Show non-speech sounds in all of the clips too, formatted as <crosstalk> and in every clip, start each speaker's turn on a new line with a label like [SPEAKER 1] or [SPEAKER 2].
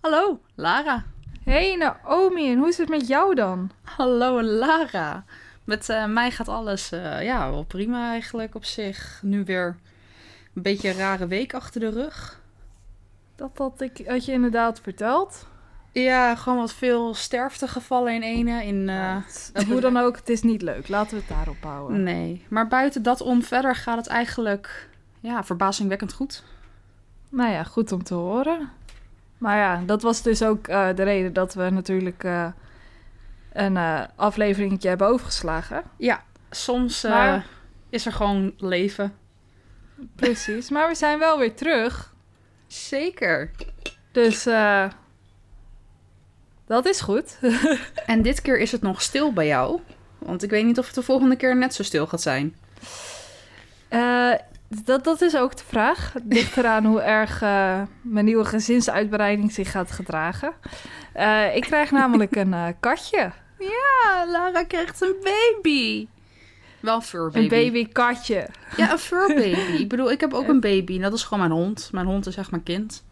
[SPEAKER 1] Hallo, Lara.
[SPEAKER 2] Hey Naomi, en hoe is het met jou dan?
[SPEAKER 1] Hallo, Lara. Met eh, mij gaat alles eh, ja, wel prima eigenlijk op zich. Nu weer een beetje een rare week achter de rug.
[SPEAKER 2] Dat had, ik, had je inderdaad verteld.
[SPEAKER 1] Ja, gewoon wat veel sterftegevallen in ene. In, eh,
[SPEAKER 2] hoe dan <laughs> ook, het is niet leuk. Laten we het daarop houden.
[SPEAKER 1] Nee, maar buiten dat om verder gaat het eigenlijk ja, verbazingwekkend goed.
[SPEAKER 2] Nou ja, goed om te horen. Maar ja, dat was dus ook eh, de reden dat we natuurlijk uh, een uh, afleveringetje hebben overgeslagen.
[SPEAKER 1] Ja, soms maar... is er gewoon leven.
[SPEAKER 2] Precies, maar we zijn wel weer terug.
[SPEAKER 1] Zeker.
[SPEAKER 2] Dus dat is goed. <laughs>
[SPEAKER 1] en dit keer is het nog stil bij jou. Want ik weet niet of het de volgende keer net zo stil gaat zijn.
[SPEAKER 2] Dat, dat is ook de vraag. Ligt eraan hoe erg uh, mijn nieuwe gezinsuitbreiding zich gaat gedragen. Uh, ik krijg namelijk een uh, katje.
[SPEAKER 1] Ja, Lara krijgt een baby. Wel een furbaby.
[SPEAKER 2] Een babykatje.
[SPEAKER 1] Ja, een furbaby. <laughs> ik bedoel, ik heb ook een baby. En dat is gewoon mijn hond. Mijn hond is echt mijn kind.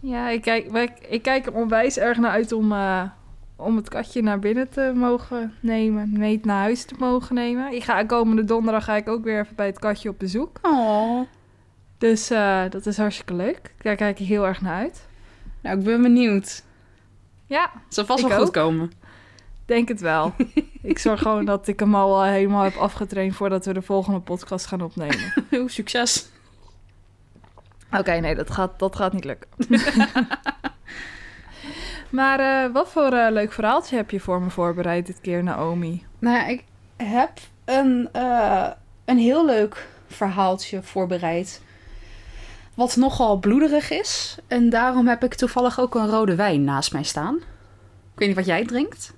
[SPEAKER 2] Ja, ik kijk, ik, ik kijk er onwijs erg naar uit om om het katje naar binnen te mogen nemen. Mee naar huis te mogen nemen. Ik ga komende donderdag ga ik ook weer even bij het katje op bezoek.
[SPEAKER 1] Oh.
[SPEAKER 2] Dus uh, dat is hartstikke leuk. Daar kijk ik heel erg naar uit.
[SPEAKER 1] Nou, ik ben benieuwd.
[SPEAKER 2] Ja.
[SPEAKER 1] Het zal vast wel goed komen.
[SPEAKER 2] Denk het wel. <laughs> ik zorg gewoon dat ik hem al helemaal heb afgetraind voordat we de volgende podcast gaan opnemen. <laughs>
[SPEAKER 1] Succes.
[SPEAKER 2] Oké, nee, dat gaat, dat gaat niet lukken. <laughs> Maar uh, wat voor uh, leuk verhaaltje heb je voor me voorbereid dit keer, Naomi?
[SPEAKER 1] Nou ik heb een, uh, een heel leuk verhaaltje voorbereid. Wat nogal bloederig is. En daarom heb ik toevallig ook een rode wijn naast mij staan. Ik weet niet wat jij drinkt.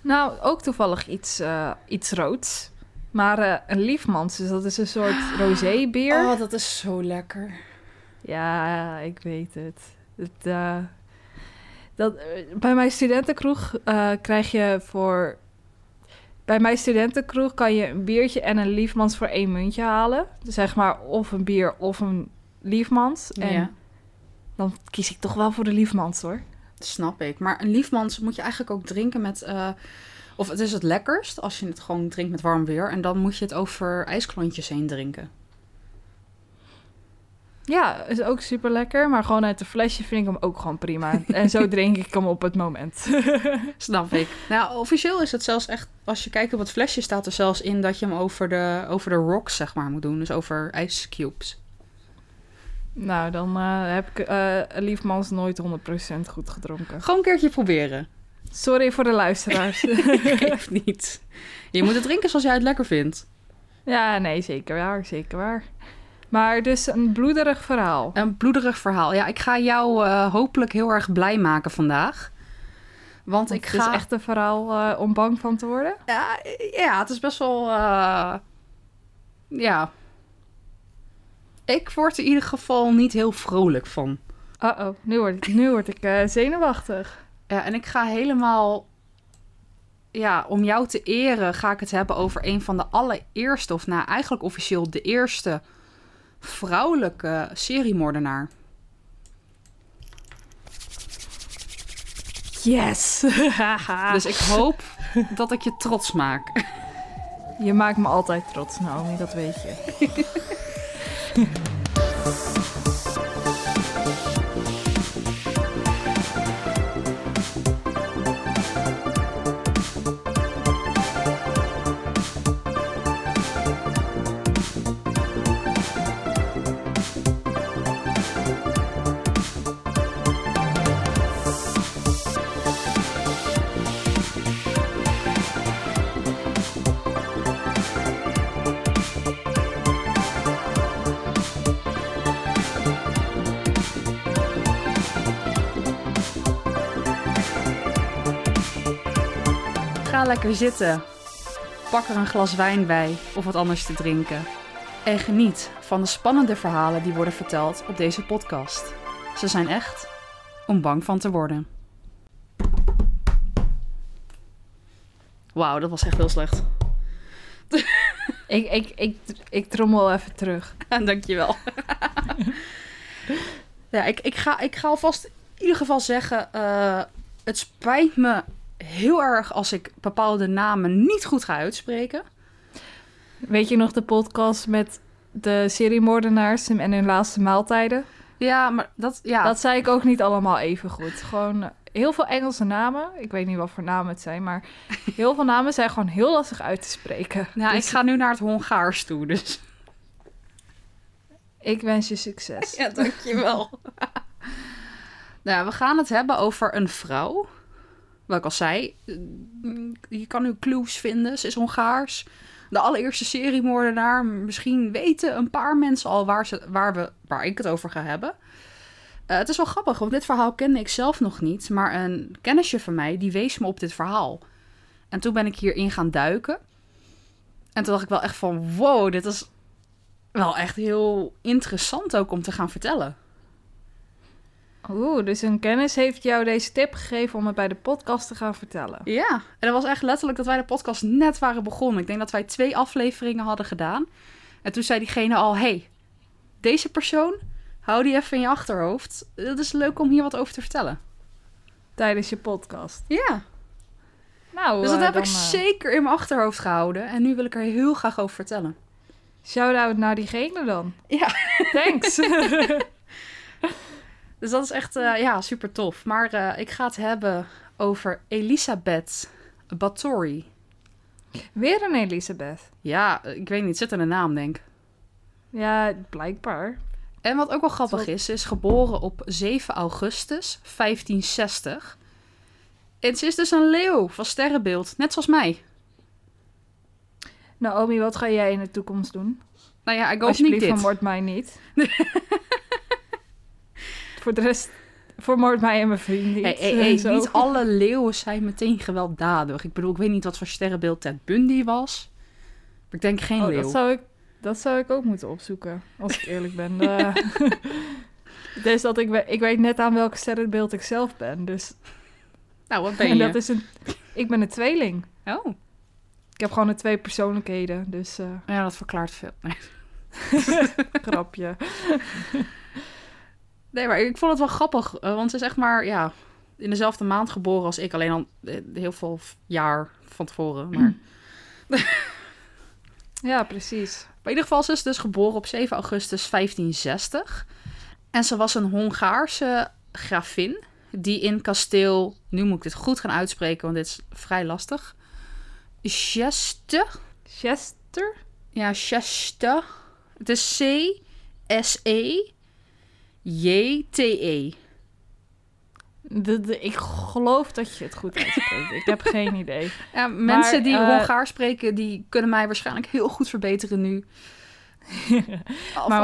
[SPEAKER 2] Nou, ook toevallig iets, iets roods. Maar een liefmans, dus dat is een soort <gasps> rosé-bier.
[SPEAKER 1] Oh, dat is zo lekker.
[SPEAKER 2] Ja, ik weet het. Het, dat, eh, bij mijn studentenkroeg uh, krijg je voor. Bij mijn studentenkroeg kan je een biertje en een liefmans voor één muntje halen. Dus zeg maar of een bier of een liefmans. En ja. dan kies ik toch wel voor de liefmans hoor.
[SPEAKER 1] snap ik. Maar een liefmans moet je eigenlijk ook drinken met. Uh, of het is het lekkerst als je het gewoon drinkt met warm weer. En dan moet je het over ijsklontjes heen drinken.
[SPEAKER 2] Ja, is ook super lekker. Maar gewoon uit de flesje vind ik hem ook gewoon prima. en zo <laughs> drink ik hem op het moment. <laughs>
[SPEAKER 1] Snap ik. Nou, officieel is het zelfs echt... Als je kijkt op het flesje staat er zelfs in dat je hem over de, over de rocks, zeg maar, moet doen. Dus over ijscubes.
[SPEAKER 2] Nou, dan uh, heb ik uh, Liefmans nooit 100% goed gedronken.
[SPEAKER 1] Gewoon een keertje proberen.
[SPEAKER 2] Sorry voor de luisteraars. <laughs>
[SPEAKER 1] Geeft niet. Je moet het drinken zoals jij het lekker vindt.
[SPEAKER 2] Ja, nee, zeker waar. Zeker waar. Maar dus een bloederig verhaal.
[SPEAKER 1] Een bloederig verhaal. Ja, ik ga jou uh, hopelijk heel erg blij maken vandaag. Want, ik ga...
[SPEAKER 2] Het is echt een verhaal uh, om bang van te worden?
[SPEAKER 1] Ja, ja het is best wel... Uh... Ja. Ik word er in ieder geval niet heel vrolijk van.
[SPEAKER 2] Uh-oh, nu word ik, nu word ik zenuwachtig.
[SPEAKER 1] Ja, en ik ga helemaal... Ja, om jou te eren ga ik het hebben over een van de allereerste... of nou, eigenlijk officieel de eerste vrouwelijke seriemoordenaar.
[SPEAKER 2] Yes! <laughs>
[SPEAKER 1] dus ik hoop dat ik je trots maak.
[SPEAKER 2] Je maakt me altijd trots, Naomi, dat weet je. <laughs>
[SPEAKER 1] lekker zitten. Pak er een glas wijn bij of wat anders te drinken. En geniet van de spannende verhalen die worden verteld op deze podcast. Ze zijn echt om bang van te worden. Wauw, dat was echt heel slecht. <laughs>
[SPEAKER 2] ik, ik, ik, ik trommel even terug. <laughs>
[SPEAKER 1] Dankjewel. <laughs> Ja, ik, ik, ga, ik ga alvast in ieder geval zeggen... eh, het spijt me heel erg als ik bepaalde namen niet goed ga uitspreken.
[SPEAKER 2] Weet je nog de podcast met de seriemoordenaars en hun laatste maaltijden?
[SPEAKER 1] Ja, maar dat... Ja,
[SPEAKER 2] Dat zei ik ook niet allemaal even goed. Gewoon eh, heel veel Engelse namen. Ik weet niet wat voor namen het zijn, maar heel veel namen zijn gewoon heel lastig uit te spreken.
[SPEAKER 1] nou,
[SPEAKER 2] Dus
[SPEAKER 1] ik ga nu naar het Hongaars toe, dus...
[SPEAKER 2] ik wens je succes.
[SPEAKER 1] Ja, dankjewel. <laughs> nou, we gaan het hebben over een vrouw. Wat ik al zei, eh, je kan nu clues vinden. Ze is Hongaars. De allereerste seriemoordenaar. Misschien weten een paar mensen al waar, ze, waar, we, waar ik het over ga hebben. Eh, het is wel grappig, want dit verhaal kende ik zelf nog niet. Maar een kennisje van mij, die wees me op dit verhaal. En toen ben ik hierin gaan duiken. En toen dacht ik wel echt van, wow, dit is wel echt heel interessant ook om te gaan vertellen.
[SPEAKER 2] Oeh, dus een kennis heeft jou deze tip gegeven om het bij de podcast te gaan vertellen.
[SPEAKER 1] Ja, en dat was echt letterlijk dat wij de podcast net waren begonnen. Ik denk dat wij twee afleveringen hadden gedaan. En toen zei diegene al, hey, deze persoon, hou die even in je achterhoofd. Het is leuk om hier wat over te vertellen.
[SPEAKER 2] Tijdens je podcast.
[SPEAKER 1] Ja,
[SPEAKER 2] Nou,
[SPEAKER 1] dus dat
[SPEAKER 2] eh,
[SPEAKER 1] heb ik
[SPEAKER 2] eh,
[SPEAKER 1] zeker in mijn achterhoofd gehouden. En nu wil ik er heel graag over vertellen.
[SPEAKER 2] Shout-out naar diegene dan.
[SPEAKER 1] Ja.
[SPEAKER 2] Thanks. <laughs>
[SPEAKER 1] Dus dat is echt, eh, ja, super tof. Maar eh, ik ga het hebben over Elisabeth Bathory.
[SPEAKER 2] Weer een Elisabeth.
[SPEAKER 1] Ja, ik weet niet, zit in de naam, denk ik.
[SPEAKER 2] Ja, blijkbaar.
[SPEAKER 1] En wat ook wel grappig is, ze is geboren op 7 augustus 1560. En ze is dus een leeuw van sterrenbeeld, net zoals mij.
[SPEAKER 2] Naomi, wat ga jij in de toekomst doen?
[SPEAKER 1] Nou ja, ik hoop niet dit.
[SPEAKER 2] vermoord mij niet. <laughs> voor de rest, vermoord mij en mijn vriend niet.
[SPEAKER 1] Hey, hey, hey,
[SPEAKER 2] Zo.
[SPEAKER 1] niet <laughs> alle leeuwen zijn meteen gewelddadig. Ik bedoel, ik weet niet wat voor sterrenbeeld Ted Bundy was. Maar ik denk geen
[SPEAKER 2] Oh,
[SPEAKER 1] leeuw.
[SPEAKER 2] dat, zou ik, dat zou ik ook moeten opzoeken, als ik eerlijk ben. <laughs> Eh, <laughs> dus dat ik, ik weet net aan welk sterrenbeeld ik zelf ben. Dus,
[SPEAKER 1] Nou, wat ben
[SPEAKER 2] en
[SPEAKER 1] je?
[SPEAKER 2] dat is een, ik ben een tweeling.
[SPEAKER 1] Oh,
[SPEAKER 2] Ik heb gewoon een twee persoonlijkheden, dus eh
[SPEAKER 1] ja, dat verklaart veel.
[SPEAKER 2] Grapje.
[SPEAKER 1] Nee, maar ik vond het wel grappig. eh, want ze is echt maar, ja, in dezelfde maand geboren als ik. Alleen al eh, heel veel jaar van tevoren. Maar... <laughs>
[SPEAKER 2] Ja, precies.
[SPEAKER 1] Maar in ieder geval, ze is dus geboren op 7 augustus 1560. En ze was een Hongaarse gravin die in kasteel... Nu moet ik dit goed gaan uitspreken, want dit is vrij lastig. Cheste?
[SPEAKER 2] Chester?
[SPEAKER 1] Ja, Cheste. Het is
[SPEAKER 2] De, de, ik geloof dat je het goed uitspreekt. ik heb geen idee. <laughs>
[SPEAKER 1] Ja, mensen die
[SPEAKER 2] eh,
[SPEAKER 1] Hongaars spreken, die kunnen mij waarschijnlijk heel goed verbeteren nu. <laughs>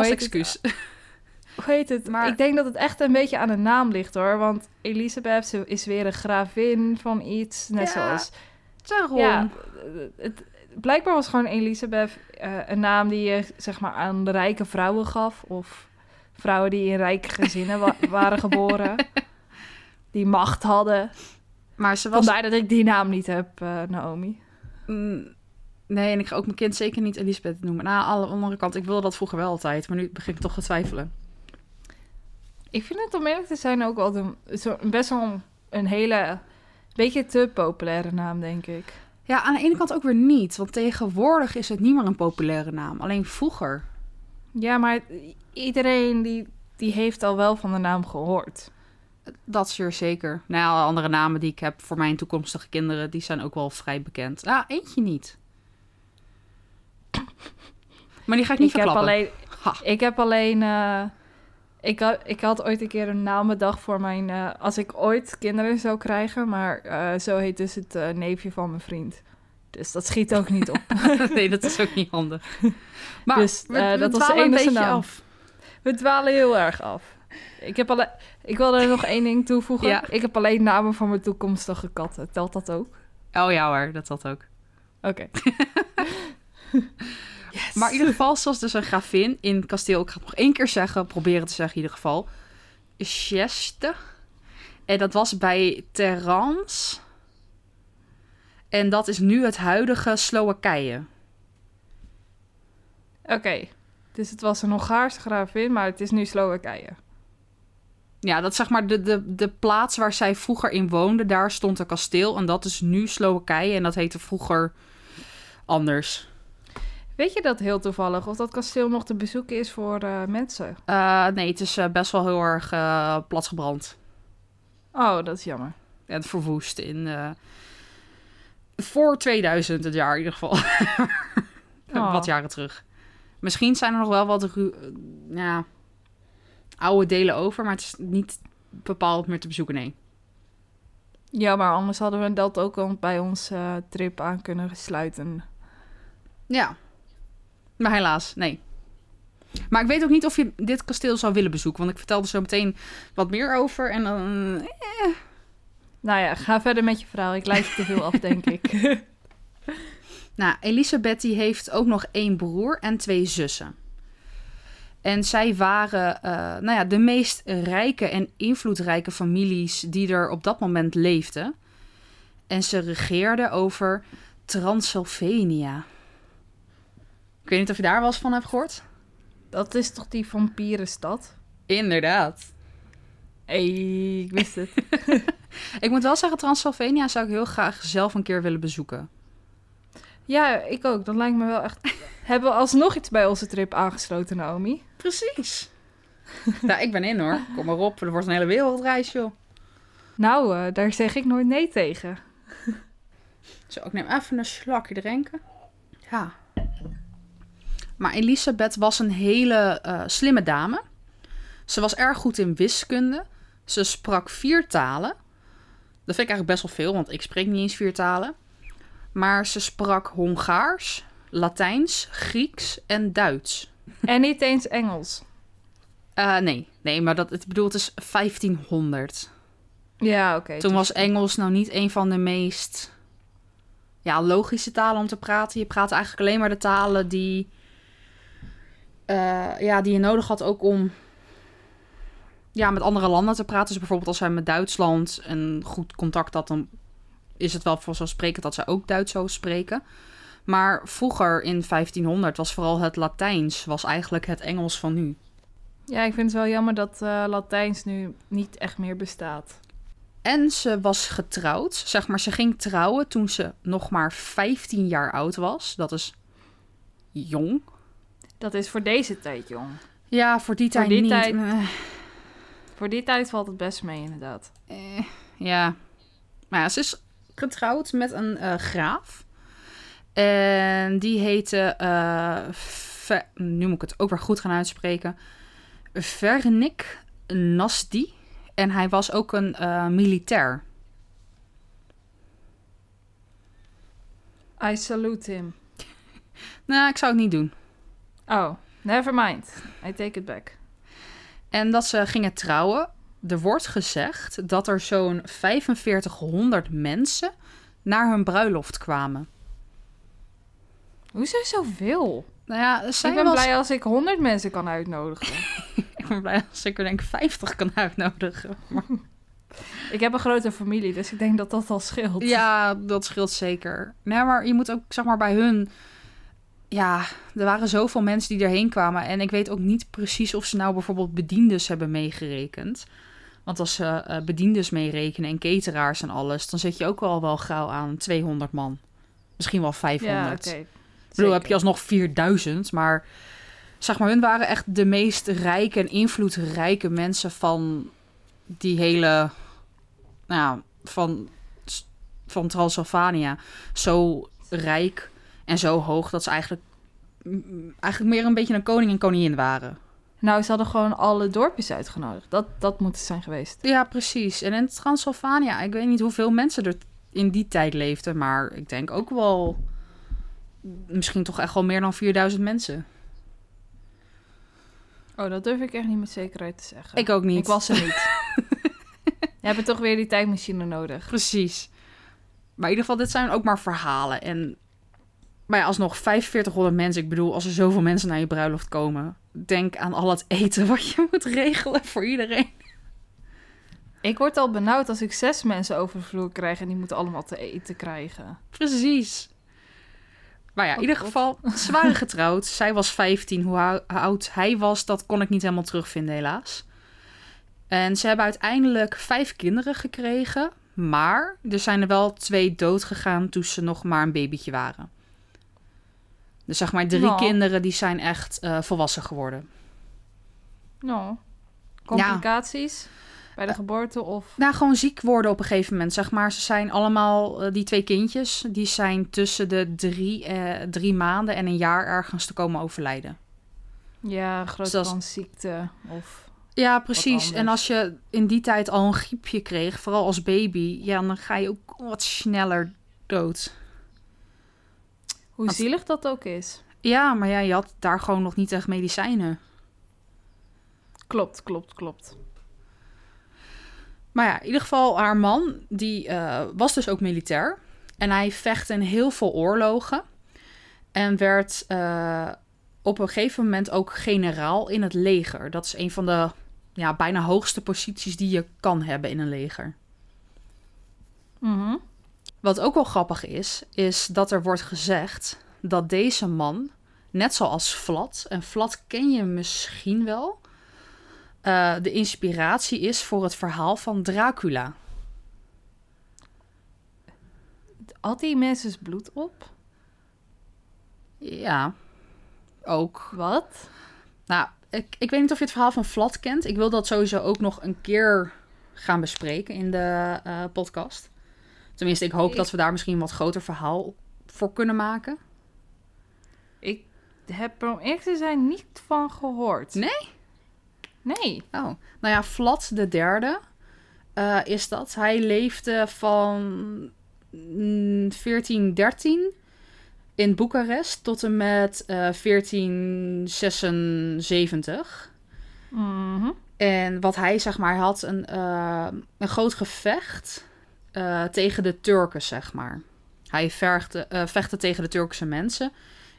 [SPEAKER 2] Heet het?
[SPEAKER 1] excuus. <laughs>
[SPEAKER 2] Hoe heet het?
[SPEAKER 1] Maar-
[SPEAKER 2] Ik denk dat het echt een beetje aan de naam ligt hoor. Want Elisabeth is weer een gravin van iets. Net
[SPEAKER 1] Ja,
[SPEAKER 2] zoals.
[SPEAKER 1] Daarom.
[SPEAKER 2] Ja, het, blijkbaar was gewoon Elisabeth eh, een naam die je zeg maar aan de rijke vrouwen gaf. Of vrouwen die in rijke gezinnen wa- <laughs> waren geboren. Die macht hadden.
[SPEAKER 1] Maar ze was
[SPEAKER 2] Vandaar dat ik die naam niet heb, eh, Naomi.
[SPEAKER 1] Mm, Nee, en ik ga ook mijn kind zeker niet Elisabeth noemen. Nou, aan de andere kant, ik wilde dat vroeger wel altijd, maar nu begin ik toch te twijfelen.
[SPEAKER 2] Ik vind het om eerlijk te zijn ook wel een, zo, best wel een hele... Beetje te populaire naam, denk ik.
[SPEAKER 1] Ja, aan de ene kant ook weer niet, want tegenwoordig is het niet meer een populaire naam. Alleen vroeger.
[SPEAKER 2] Ja, maar iedereen die, die heeft al wel van de naam gehoord.
[SPEAKER 1] Dat is er zeker. Nou ja, alle andere namen die ik heb voor mijn toekomstige kinderen, die zijn ook wel vrij bekend. Ah, eentje niet. Maar die ga ik niet
[SPEAKER 2] Ik heb
[SPEAKER 1] verklappen.
[SPEAKER 2] alleen...
[SPEAKER 1] Ha.
[SPEAKER 2] Ik heb alleen... eh, ik, had, ik had ooit een keer een namendag voor mijn... eh, als ik ooit kinderen zou krijgen. Maar eh, zo heet dus het neefje van mijn vriend. Dus dat schiet ook niet op. <laughs>
[SPEAKER 1] nee, dat is ook niet handig. <laughs> Maar
[SPEAKER 2] Dus,
[SPEAKER 1] we,
[SPEAKER 2] eh,
[SPEAKER 1] we
[SPEAKER 2] dat was
[SPEAKER 1] een beetje
[SPEAKER 2] naam.
[SPEAKER 1] af.
[SPEAKER 2] We dwalen heel erg af. Ik, heb alle, ik wil er nog één ding toevoegen.
[SPEAKER 1] Ja.
[SPEAKER 2] Ik heb alleen namen voor mijn toekomstige katten. Telt dat ook?
[SPEAKER 1] Oh ja hoor, dat zat ook.
[SPEAKER 2] Oké. <laughs>
[SPEAKER 1] Maar in ieder geval, zoals dus een gravin in kasteel... Ik ga het nog één keer zeggen, proberen te zeggen in ieder geval. Cheste. En dat was bij Terrans. En dat is nu het huidige Slowakije.
[SPEAKER 2] Oké. Dus het was een Hongaarse gravin, maar het is nu Slowakije.
[SPEAKER 1] Ja, dat is zeg maar de, de, de plaats waar zij vroeger in woonde. Daar stond een kasteel. En dat is nu Slowakije. En dat heette vroeger anders.
[SPEAKER 2] Weet je dat heel toevallig? Of dat kasteel nog te bezoeken is voor eh, mensen?
[SPEAKER 1] Eh, nee, het is eh, best wel heel erg platgebrand.
[SPEAKER 2] Oh, dat is jammer.
[SPEAKER 1] En verwoest in... voor 2000 het jaar in ieder geval. <laughs>
[SPEAKER 2] Oh.
[SPEAKER 1] wat jaren terug. Misschien zijn er nog wel wat ja, oude delen over. Maar het is niet bepaald meer te bezoeken, nee.
[SPEAKER 2] Ja, maar anders hadden we dat ook al bij onze eh, trip aan kunnen sluiten.
[SPEAKER 1] Ja. Maar helaas, nee. Maar ik weet ook niet of je dit kasteel zou willen bezoeken. Want ik vertelde zo meteen wat meer over. En dan... eh,
[SPEAKER 2] Nou ja, ga verder met je verhaal. Ik leid je te veel af, denk ik. <laughs>
[SPEAKER 1] Nou, Elisabeth die heeft ook nog één broer en twee zussen. En zij waren eh, nou ja, de meest rijke en invloedrijke families die er op dat moment leefden. En ze regeerden over Transylvania. Ik weet niet of je daar wel eens van hebt gehoord.
[SPEAKER 2] Dat is toch die vampierenstad?
[SPEAKER 1] Inderdaad.
[SPEAKER 2] Hey, ik wist het. <laughs>
[SPEAKER 1] Ik moet wel zeggen, Transylvania zou ik heel graag zelf een keer willen bezoeken.
[SPEAKER 2] Ja, ik ook. Dat lijkt me wel echt... <laughs> Hebben we alsnog iets bij onze trip aangesloten, Naomi?
[SPEAKER 1] Precies. <laughs> nou, ik ben in hoor. Kom maar op, er wordt een hele wereldreis, joh.
[SPEAKER 2] Nou, eh, daar zeg ik nooit nee tegen. <laughs>
[SPEAKER 1] Zo, ik neem even een slokje drinken. Ja. Maar Elisabeth was een hele eh, slimme dame. Ze was erg goed in wiskunde. Ze sprak vier talen. Dat vind ik eigenlijk best wel veel, want ik spreek niet eens vier talen. Maar ze sprak Hongaars, Latijns, Grieks en Duits.
[SPEAKER 2] En niet eens Engels.
[SPEAKER 1] Eh, nee, nee, maar dat, het bedoelt is 1500.
[SPEAKER 2] Ja, oké.
[SPEAKER 1] Toen was Engels nou niet een van de meest ja, logische talen om te praten. Je praat eigenlijk alleen maar de talen die, eh, ja, die je nodig had ook om ja, met andere landen te praten. Dus bijvoorbeeld als zij met Duitsland een goed contact had, dan is het wel vanzelfsprekend dat zij ook Duits zou spreken. Maar vroeger in 1500 was vooral het Latijns was eigenlijk het Engels van nu.
[SPEAKER 2] Ja, ik vind het wel jammer dat eh, Latijns nu niet echt meer bestaat.
[SPEAKER 1] En ze was getrouwd. Zeg maar, ze ging trouwen toen ze nog maar 15 jaar oud was. Dat is jong.
[SPEAKER 2] Dat is voor deze tijd, jong.
[SPEAKER 1] Ja, voor die
[SPEAKER 2] Voor
[SPEAKER 1] tijd
[SPEAKER 2] die
[SPEAKER 1] niet.
[SPEAKER 2] tijd-
[SPEAKER 1] Eh,
[SPEAKER 2] Voor die tijd valt het best mee, inderdaad.
[SPEAKER 1] eh, ja. Maar ja, ze is getrouwd met een eh, graaf. En die heette... eh, nu moet ik het ook weer goed gaan uitspreken. Vernik Nasdi. En hij was ook een eh, militair.
[SPEAKER 2] I salute him.
[SPEAKER 1] Nou, ik zou het niet doen.
[SPEAKER 2] Oh, never mind. I take it back.
[SPEAKER 1] En dat ze gingen trouwen. Er wordt gezegd dat er zo'n 4500 mensen naar hun bruiloft kwamen.
[SPEAKER 2] Hoezo zoveel?
[SPEAKER 1] Nou ja,
[SPEAKER 2] ik ben
[SPEAKER 1] was...
[SPEAKER 2] blij als ik 100 mensen kan uitnodigen. <laughs>
[SPEAKER 1] ik ben blij als ik er denk ik 50 kan uitnodigen. Maar...
[SPEAKER 2] ik heb een grote familie, dus ik denk dat dat al scheelt.
[SPEAKER 1] Ja, dat scheelt zeker. Nee, maar je moet ook, zeg maar, bij hun... Ja, er waren zoveel mensen die erheen kwamen. En ik weet ook niet precies of ze nou bijvoorbeeld bediendes hebben meegerekend. Want als ze eh, bediendes meerekenen en cateraars en alles... dan zit je ook al wel gauw aan 200 man. Misschien wel 500.
[SPEAKER 2] Ja, oké.
[SPEAKER 1] Ik bedoel, heb je alsnog 4000, maar zeg maar, hun waren echt de meest rijke en invloedrijke mensen van die hele, nou ja, van, van Transylvania. Zo rijk en zo hoog dat ze eigenlijk, mm, eigenlijk meer een beetje een koning en koningin waren.
[SPEAKER 2] Nou, ze hadden gewoon alle dorpjes uitgenodigd. Dat, dat moet het zijn geweest.
[SPEAKER 1] Ja, precies. En in Transylvania, ik weet niet hoeveel mensen er in die tijd leefden, maar ik denk ook wel misschien toch echt wel meer dan 4000 mensen.
[SPEAKER 2] Oh, dat durf ik echt niet met zekerheid te zeggen.
[SPEAKER 1] Ik ook niet.
[SPEAKER 2] Ik was er niet. <laughs> Je hebt toch weer die tijdmachine nodig.
[SPEAKER 1] Precies. Maar in ieder geval, dit zijn ook maar verhalen. En maar ja, alsnog 4500 mensen. Ik bedoel, als er zoveel mensen naar je bruiloft komen... denk aan al het eten wat je moet regelen voor iedereen.
[SPEAKER 2] Ik word al benauwd als ik zes mensen over de vloer krijg... en die moeten allemaal te eten krijgen.
[SPEAKER 1] Precies. Maar ja, in
[SPEAKER 2] Oh,
[SPEAKER 1] ieder
[SPEAKER 2] God.
[SPEAKER 1] geval, ze waren <laughs> getrouwd. Zij was 15. Hoe hou- hoe oud hij was, dat kon ik niet helemaal terugvinden, helaas. En ze hebben uiteindelijk vijf kinderen gekregen. Maar er zijn er wel twee dood gegaan toen ze nog maar een babytje waren. Dus zeg maar drie kinderen die zijn echt eh, volwassen geworden.
[SPEAKER 2] Nou, complicaties bij de geboorte of...
[SPEAKER 1] Nou, gewoon ziek worden op een gegeven moment. Zeg maar, ze zijn allemaal, eh, die twee kindjes, die zijn tussen de drie, eh, drie maanden en een jaar ergens te komen overlijden.
[SPEAKER 2] Ja, grote
[SPEAKER 1] Zoals-
[SPEAKER 2] kans ziekte of...
[SPEAKER 1] Ja, precies. En als je in die tijd al een griepje kreeg, vooral als baby, ja, dan ga je ook wat sneller dood.
[SPEAKER 2] Hoe
[SPEAKER 1] Als-
[SPEAKER 2] zielig dat ook is.
[SPEAKER 1] Ja, maar ja, je had daar gewoon nog niet echt medicijnen.
[SPEAKER 2] Klopt, klopt, klopt.
[SPEAKER 1] Maar ja, in ieder geval, haar man, die eh, was dus ook militair. En hij vechtte in heel veel oorlogen. En werd eh, op een gegeven moment ook generaal in het leger. Dat is een van de ja, bijna hoogste posities die je kan hebben in een leger.
[SPEAKER 2] Mhm.
[SPEAKER 1] Wat ook wel grappig is, is dat er wordt gezegd dat deze man, net zoals Vlad, en Vlad ken je misschien wel, eh, de inspiratie is voor het verhaal van Dracula.
[SPEAKER 2] Had die mensen bloed op?
[SPEAKER 1] Ja, ook.
[SPEAKER 2] Wat?
[SPEAKER 1] Nou, ik, ik weet niet of je het verhaal van Vlad kent. Ik wil dat sowieso ook nog een keer gaan bespreken in de eh, podcast. Tenminste, ik hoop
[SPEAKER 2] Ik-
[SPEAKER 1] dat we daar misschien een wat groter verhaal voor kunnen maken.
[SPEAKER 2] Ik heb er om eerlijk te zijn niet van gehoord.
[SPEAKER 1] Nee?
[SPEAKER 2] Nee.
[SPEAKER 1] Oh, nou ja, Vlad de derde eh, is dat. Hij leefde van mm, 1413 in Boekarest tot en met eh 1476.
[SPEAKER 2] Mhm.
[SPEAKER 1] En wat hij, zeg maar, had een, eh, een groot gevecht eh, tegen de Turken, zeg maar. Hij vechte, eh, vechtte tegen de Turkse mensen.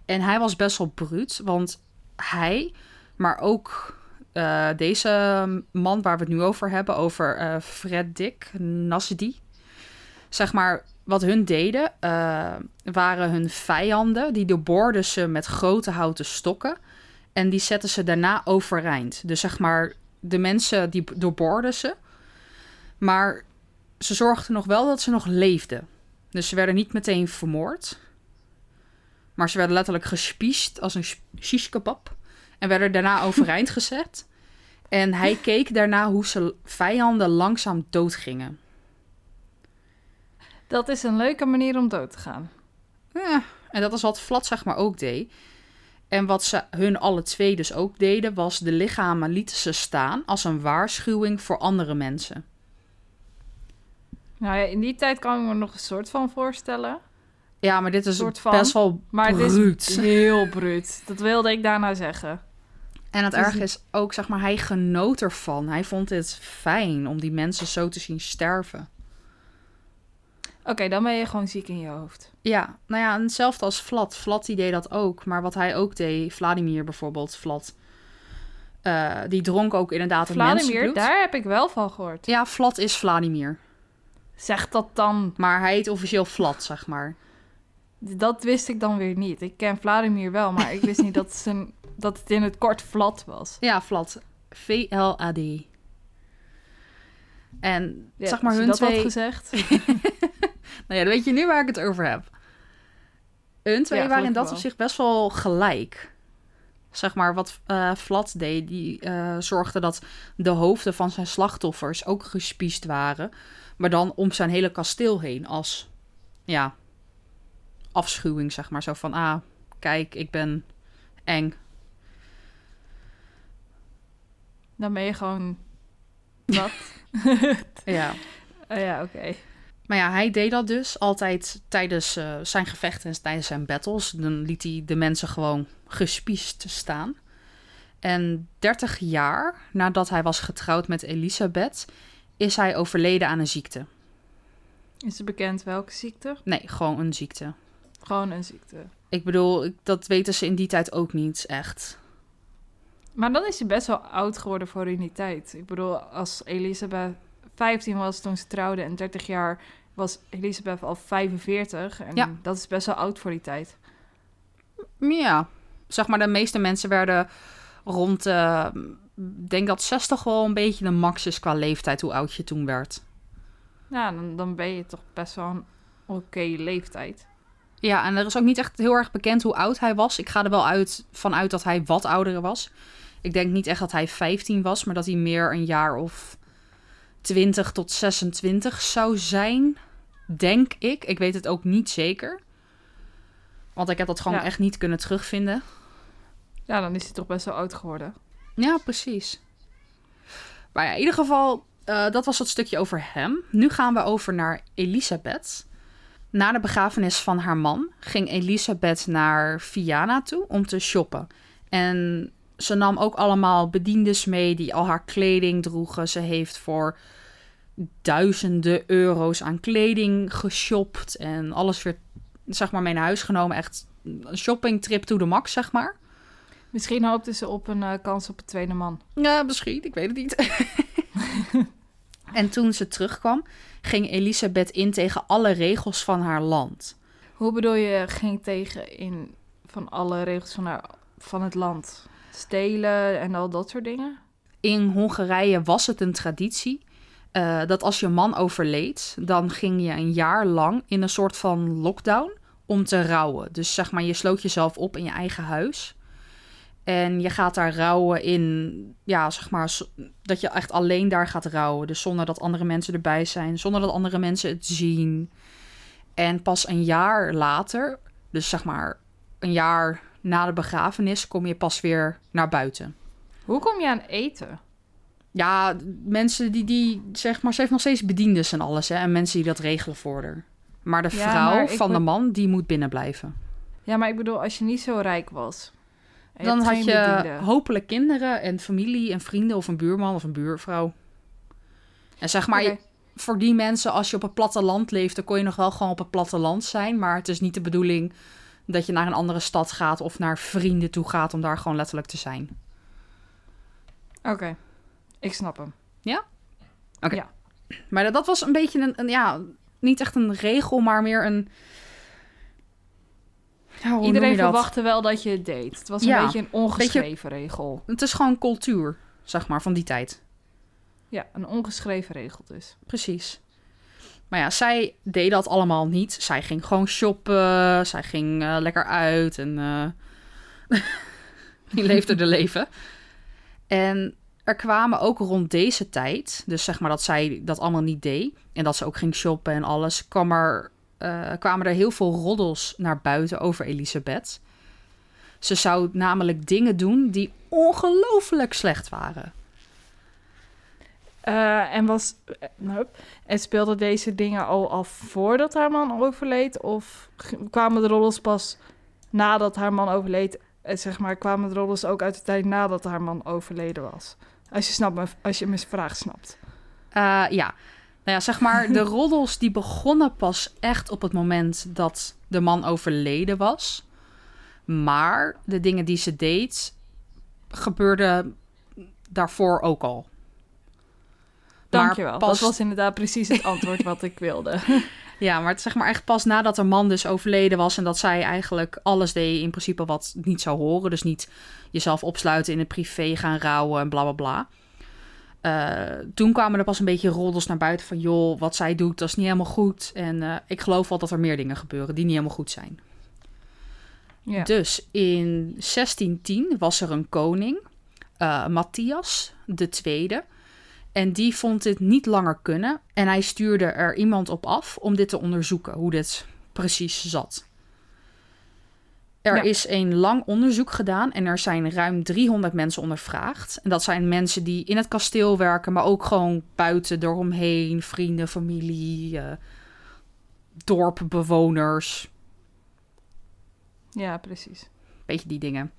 [SPEAKER 1] En hij was best wel bruut, want hij, maar ook eh, deze man waar we het nu over hebben, over eh Freddik Nasdi. Zeg maar, wat hun deden, waren hun vijanden. Die doorboorden ze met grote houten stokken. En die zetten ze daarna overeind. Dus zeg maar, de mensen die doorboorden ze. Maar ze zorgden nog wel dat ze nog leefden. Dus ze werden niet meteen vermoord. Maar ze werden letterlijk gespiest als een sh- shish kebab. En werden daarna <laughs> overeind gezet. En hij keek daarna hoe ze vijanden langzaam doodgingen.
[SPEAKER 2] Dat is een leuke manier om dood te gaan.
[SPEAKER 1] Ja, en dat is wat Vlad zeg maar ook deed. En wat ze hun alle twee dus ook deden, was de lichamen lieten ze staan als een waarschuwing voor andere mensen.
[SPEAKER 2] Nou ja, in die tijd kan ik me nog een soort van voorstellen.
[SPEAKER 1] Ja, maar dit is
[SPEAKER 2] Soort van,
[SPEAKER 1] best wel
[SPEAKER 2] Maar het
[SPEAKER 1] bruut.
[SPEAKER 2] is heel bruut. Dat wilde ik daarna zeggen.
[SPEAKER 1] En het erg is ook, zeg maar, hij genoot ervan. Hij vond het fijn om die mensen zo te zien sterven.
[SPEAKER 2] Oké, dan ben je gewoon ziek in je hoofd.
[SPEAKER 1] Ja, nou ja, en hetzelfde als Vlad. Vlad die deed dat ook. Maar wat hij ook deed, Vladimir bijvoorbeeld, Vlad... eh, die dronk ook inderdaad een
[SPEAKER 2] Vladimir,
[SPEAKER 1] mensenbloed.
[SPEAKER 2] daar heb ik wel van gehoord.
[SPEAKER 1] Ja, Vlad is Vladimir.
[SPEAKER 2] Zeg dat dan.
[SPEAKER 1] Maar hij heet officieel Vlad, zeg maar.
[SPEAKER 2] Dat wist ik dan weer niet. Ik ken Vladimir wel, maar ik wist niet dat, <laughs> zijn, dat het in het kort Vlad was.
[SPEAKER 1] Ja, Vlad. V-L-A-D. En
[SPEAKER 2] Ja,
[SPEAKER 1] zeg maar hun
[SPEAKER 2] dat had
[SPEAKER 1] twee...
[SPEAKER 2] gezegd. <laughs>
[SPEAKER 1] Nou ja, dan weet je nu waar ik het over heb. Hun twee
[SPEAKER 2] Ja,
[SPEAKER 1] waren in dat opzicht best wel gelijk. Zeg maar, wat eh Vlad deed, die eh, zorgde dat de hoofden van zijn slachtoffers ook gespiest waren. Maar dan om zijn hele kasteel heen als, ja, afschuwing, zeg maar. Zo van, ah, kijk, ik ben eng.
[SPEAKER 2] Dan ben je gewoon... <laughs> Wat? <laughs>
[SPEAKER 1] Ja.
[SPEAKER 2] Oh ja, oké.
[SPEAKER 1] Maar ja, hij deed dat dus altijd tijdens eh, zijn gevechten en tijdens zijn battles. Dan liet hij de mensen gewoon gespiest staan. En 30 jaar nadat hij was getrouwd met Elisabeth, is hij overleden aan een ziekte.
[SPEAKER 2] Is het bekend welke ziekte?
[SPEAKER 1] Nee, gewoon een ziekte.
[SPEAKER 2] Gewoon een ziekte.
[SPEAKER 1] Ik bedoel, dat weten ze in die tijd ook niet echt.
[SPEAKER 2] Maar dan is hij best wel oud geworden voor in die tijd. Ik bedoel, als Elisabeth 15 was toen ze trouwde en 30 jaar was Elisabeth al 45. En
[SPEAKER 1] Ja.
[SPEAKER 2] dat is best wel oud voor die tijd.
[SPEAKER 1] Ja, zeg maar, de meeste mensen werden rond eh denk dat 60 wel een beetje de max is qua leeftijd, hoe oud je toen werd.
[SPEAKER 2] Ja, dan, dan ben je toch best wel een oké leeftijd.
[SPEAKER 1] Ja, en er is ook niet echt heel erg bekend hoe oud hij was. Ik ga er wel uit, vanuit dat hij wat ouder was. Ik denk niet echt dat hij 15 was, maar dat hij meer een jaar of 20 tot 26 zou zijn. Denk ik. Ik weet het ook niet zeker. Want ik heb dat gewoon
[SPEAKER 2] Ja.
[SPEAKER 1] echt niet kunnen terugvinden.
[SPEAKER 2] Ja, dan is hij toch best wel oud geworden.
[SPEAKER 1] Ja, precies. Maar ja, in ieder geval, eh, dat was het stukje over hem. Nu gaan we over naar Elisabeth. Na de begrafenis van haar man ging Elisabeth naar Viana toe om te shoppen. En ze nam ook allemaal bediendes mee die al haar kleding droegen. Ze heeft voor duizenden euro's aan kleding geshopt en alles weer zeg maar mee naar huis genomen. Echt een shoppingtrip to the max, zeg maar.
[SPEAKER 2] Misschien hoopte ze op een eh, kans op een tweede man.
[SPEAKER 1] Ja, misschien. Ik weet het niet. <laughs> en toen ze terugkwam, ging Elisabeth in tegen alle regels van haar land.
[SPEAKER 2] Hoe bedoel je ging tegen in van alle regels van, haar, van het land? Stelen en al dat soort dingen?
[SPEAKER 1] In Hongarije was het een traditie eh, dat als je man overleed, dan ging je een jaar lang in een soort van lockdown om te rouwen. Dus zeg maar, je sloot jezelf op in je eigen huis. En je gaat daar rouwen in, ja, zeg maar, dat je echt alleen daar gaat rouwen. Dus zonder dat andere mensen erbij zijn, zonder dat andere mensen het zien. En pas een jaar later, dus zeg maar een jaar na de begrafenis, kom je pas weer naar buiten.
[SPEAKER 2] Hoe kom je aan eten?
[SPEAKER 1] Ja, mensen die, die, zeg maar, ze heeft nog steeds bediendes en alles, hè. En mensen die dat regelen voor haar. Maar de
[SPEAKER 2] Ja,
[SPEAKER 1] vrouw
[SPEAKER 2] maar
[SPEAKER 1] van de man, die moet binnen blijven.
[SPEAKER 2] Ja, maar ik bedoel, als je niet zo rijk was.
[SPEAKER 1] Dan had je
[SPEAKER 2] bediende.
[SPEAKER 1] hopelijk kinderen en familie en vrienden of een buurman of een buurvrouw. En zeg maar, voor die mensen, als je op het platteland leeft, dan kon je nog wel gewoon op het platteland zijn. Maar het is niet de bedoeling dat je naar een andere stad gaat of naar vrienden toe gaat om daar gewoon letterlijk te zijn.
[SPEAKER 2] Oké, ik snap hem.
[SPEAKER 1] Maar dat, dat was een beetje een, een, ja, niet echt een regel, maar meer een. Ja,
[SPEAKER 2] Iedereen verwachtte wel dat je het deed. Het was een
[SPEAKER 1] Ja,
[SPEAKER 2] beetje een ongeschreven regel.
[SPEAKER 1] Het is gewoon cultuur, zeg maar, van die tijd.
[SPEAKER 2] Ja, een ongeschreven regel dus.
[SPEAKER 1] Precies. Maar ja, zij deed dat allemaal niet. Zij ging gewoon shoppen. Zij ging eh, lekker uit en eh <laughs> die leefde de <laughs> leven. En er kwamen ook rond deze tijd, dus zeg maar dat zij dat allemaal niet deed en dat ze ook ging shoppen en alles, kwam er, eh, kwamen er heel veel roddels naar buiten over Elisabeth. Ze zou namelijk dingen doen die ongelooflijk slecht waren.
[SPEAKER 2] Eh, en was. eh, en speelden deze dingen al af voordat haar man overleed? Of kwamen de rollers pas nadat haar man overleed? Zeg maar, kwamen de rollers ook uit de tijd nadat haar man overleden was? Als je, snapt, als je mijn vraag snapt.
[SPEAKER 1] Eh, ja. Nou ja, zeg maar, de <laughs> roddels die begonnen pas echt op het moment dat de man overleden was. Maar de dingen die ze deed, gebeurden daarvoor ook al.
[SPEAKER 2] Dankjewel.
[SPEAKER 1] pas-
[SPEAKER 2] Dat was inderdaad precies het antwoord wat ik wilde. <laughs>
[SPEAKER 1] Ja, maar het zeg maar echt pas nadat de man dus overleden was... en dat zij eigenlijk alles deed in principe wat niet zou horen. Dus niet jezelf opsluiten in het privé, gaan rouwen en bla bla bla. Eh, toen kwamen er pas een beetje roddels naar buiten van... joh, wat zij doet, dat is niet helemaal goed. En eh, ik geloof wel dat er meer dingen gebeuren die niet helemaal goed zijn.
[SPEAKER 2] Ja.
[SPEAKER 1] Dus in 1610 was er een koning, eh, Matthias de Tweede. En die vond dit niet langer kunnen. En hij stuurde er iemand op af om dit te onderzoeken, hoe dit precies zat. Er
[SPEAKER 2] Ja.
[SPEAKER 1] is een lang onderzoek gedaan en er zijn ruim 300 mensen ondervraagd. En dat zijn mensen die in het kasteel werken, maar ook gewoon buiten, eromheen, vrienden, familie, eh dorpbewoners,
[SPEAKER 2] ja, precies.
[SPEAKER 1] beetje die dingen.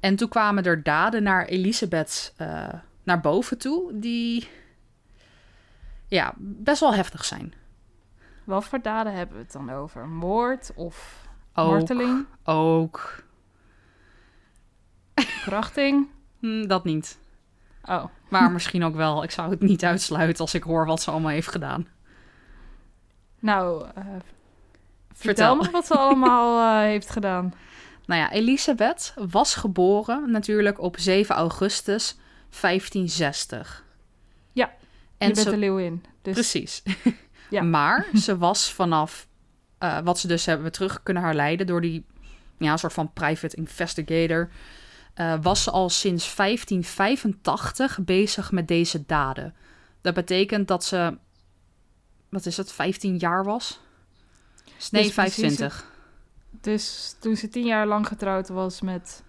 [SPEAKER 1] En toen kwamen er daden naar Elisabeth eh, naar boven toe, die ja, best wel heftig zijn.
[SPEAKER 2] Wat voor daden hebben we het dan over? Moord of
[SPEAKER 1] Ook,
[SPEAKER 2] marteling?
[SPEAKER 1] ook
[SPEAKER 2] Verkrachting?
[SPEAKER 1] hm, dat niet.
[SPEAKER 2] Oh,
[SPEAKER 1] Maar <laughs> misschien ook wel. Ik zou het niet uitsluiten als ik hoor wat ze allemaal heeft gedaan.
[SPEAKER 2] nou, eh, vertel.
[SPEAKER 1] Vertel.
[SPEAKER 2] me wat ze allemaal <laughs> eh, heeft gedaan.
[SPEAKER 1] Nou ja, Elisabeth was geboren natuurlijk op 7 augustus
[SPEAKER 2] Ja,
[SPEAKER 1] 1560.
[SPEAKER 2] je
[SPEAKER 1] En
[SPEAKER 2] bent
[SPEAKER 1] ze,
[SPEAKER 2] de leeuwin. Dus
[SPEAKER 1] Precies. <laughs>
[SPEAKER 2] Ja.
[SPEAKER 1] Maar <laughs> ze was vanaf eh, wat ze dus hebben terug kunnen herleiden door die ja, een soort van private investigator. eh, was ze al sinds 1585 bezig met deze daden. Dat betekent dat ze, wat is het, 15 jaar was? Nee,
[SPEAKER 2] Dus precies
[SPEAKER 1] 25.
[SPEAKER 2] Dus toen ze tien jaar lang getrouwd was met...